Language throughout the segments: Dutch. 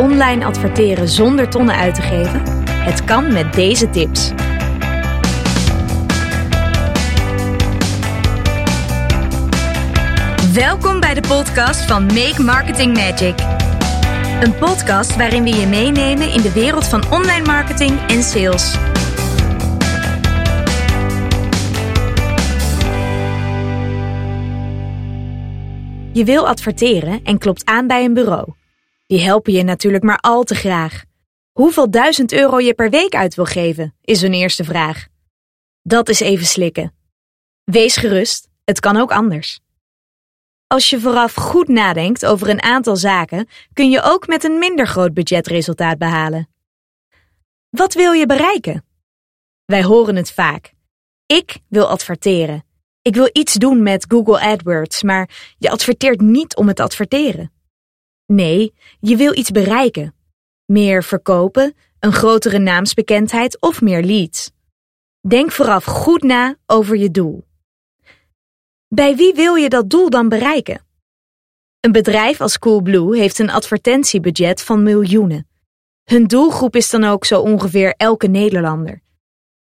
online adverteren zonder tonnen uit te geven? Het kan met deze tips. Welkom bij de podcast van Make Marketing Magic. Een podcast waarin we je meenemen in de wereld van online marketing en sales. Je wil adverteren en klopt aan bij een bureau. Die helpen je natuurlijk maar al te graag. Hoeveel duizend euro je per week uit wil geven, is hun eerste vraag. Dat is even slikken. Wees gerust, het kan ook anders. Als je vooraf goed nadenkt over een aantal zaken, kun je ook met een minder groot budget resultaat behalen. Wat wil je bereiken? Wij horen het vaak. Ik wil adverteren. Ik wil iets doen met Google AdWords, maar je adverteert niet om het adverteren. Nee, je wil iets bereiken. Meer verkopen, een grotere naamsbekendheid of meer leads. Denk vooraf goed na over je doel. Bij wie wil je dat doel dan bereiken? Een bedrijf als Coolblue heeft een advertentiebudget van miljoenen. Hun doelgroep is dan ook zo ongeveer elke Nederlander.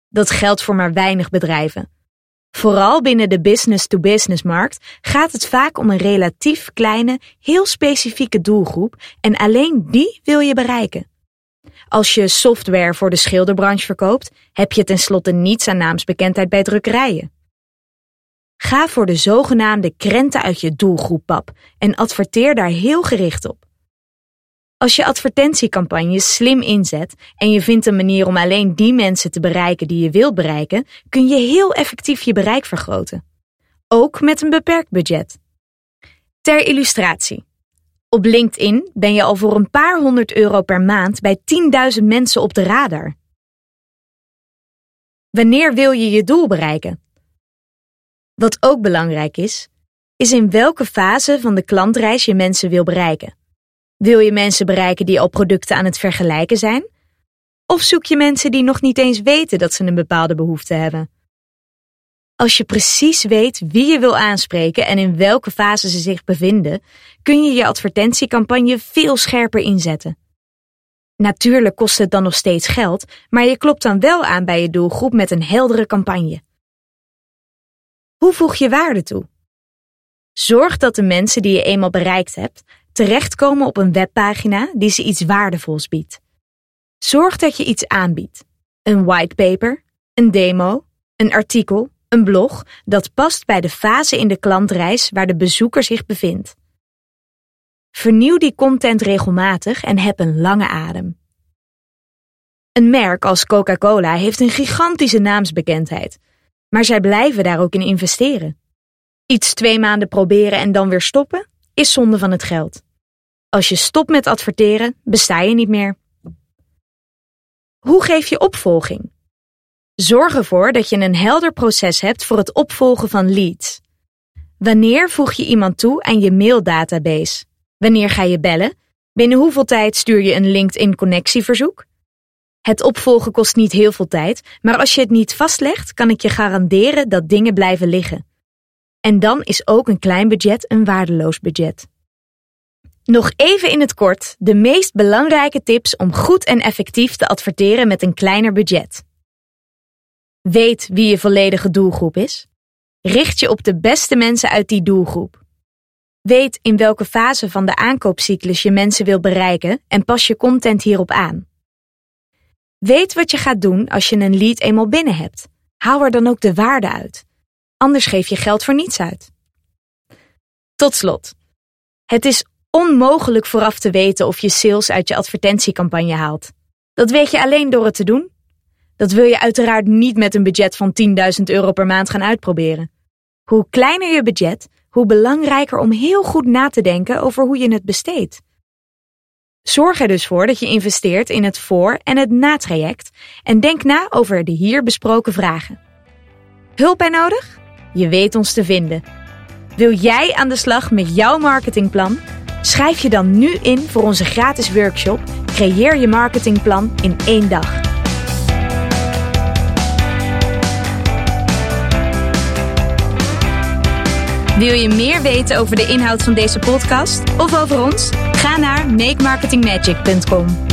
Dat geldt voor maar weinig bedrijven. Vooral binnen de business-to-business markt gaat het vaak om een relatief kleine, heel specifieke doelgroep en alleen die wil je bereiken. Als je software voor de schilderbranche verkoopt, heb je tenslotte niets aan naamsbekendheid bij drukkerijen. Ga voor de zogenaamde krenten uit je doelgroeppap en adverteer daar heel gericht op. Als je advertentiecampagnes slim inzet en je vindt een manier om alleen die mensen te bereiken die je wilt bereiken, kun je heel effectief je bereik vergroten. Ook met een beperkt budget. Ter illustratie. Op LinkedIn ben je al voor een paar honderd euro per maand bij 10.000 mensen op de radar. Wanneer wil je je doel bereiken? Wat ook belangrijk is, is in welke fase van de klantreis je mensen wil bereiken. Wil je mensen bereiken die al producten aan het vergelijken zijn? Of zoek je mensen die nog niet eens weten dat ze een bepaalde behoefte hebben? Als je precies weet wie je wil aanspreken en in welke fase ze zich bevinden, kun je je advertentiecampagne veel scherper inzetten. Natuurlijk kost het dan nog steeds geld, maar je klopt dan wel aan bij je doelgroep met een heldere campagne. Hoe voeg je waarde toe? Zorg dat de mensen die je eenmaal bereikt hebt terechtkomen op een webpagina die ze iets waardevols biedt. Zorg dat je iets aanbiedt. Een whitepaper, een demo, een artikel, een blog dat past bij de fase in de klantreis waar de bezoeker zich bevindt. Vernieuw die content regelmatig en heb een lange adem. Een merk als Coca-Cola heeft een gigantische naamsbekendheid, maar zij blijven daar ook in investeren. Iets twee maanden proberen en dan weer stoppen is zonde van het geld. Als je stopt met adverteren, besta je niet meer. Hoe geef je opvolging? Zorg ervoor dat je een helder proces hebt voor het opvolgen van leads. Wanneer voeg je iemand toe aan je maildatabase? Wanneer ga je bellen? Binnen hoeveel tijd stuur je een LinkedIn-connectieverzoek? Het opvolgen kost niet heel veel tijd, maar als je het niet vastlegt, kan ik je garanderen dat dingen blijven liggen. En dan is ook een klein budget een waardeloos budget. Nog even in het kort de meest belangrijke tips om goed en effectief te adverteren met een kleiner budget. Weet wie je volledige doelgroep is. Richt je op de beste mensen uit die doelgroep. Weet in welke fase van de aankoopcyclus je mensen wil bereiken en pas je content hierop aan. Weet wat je gaat doen als je een lead eenmaal binnen hebt. Haal er dan ook de waarde uit. Anders geef je geld voor niets uit. Tot slot. Het is onmogelijk vooraf te weten of je sales uit je advertentiecampagne haalt. Dat weet je alleen door het te doen. Dat wil je uiteraard niet met een budget van 10.000 euro per maand gaan uitproberen. Hoe kleiner je budget, hoe belangrijker om heel goed na te denken over hoe je het besteedt. Zorg er dus voor dat je investeert in het voor- en het natraject en denk na over de hier besproken vragen. Hulp bij nodig? Je weet ons te vinden. Wil jij aan de slag met jouw marketingplan? Schrijf je dan nu in voor onze gratis workshop Creëer je marketingplan in één dag. Wil je meer weten over de inhoud van deze podcast of over ons? Ga naar makemarketingmagic.com.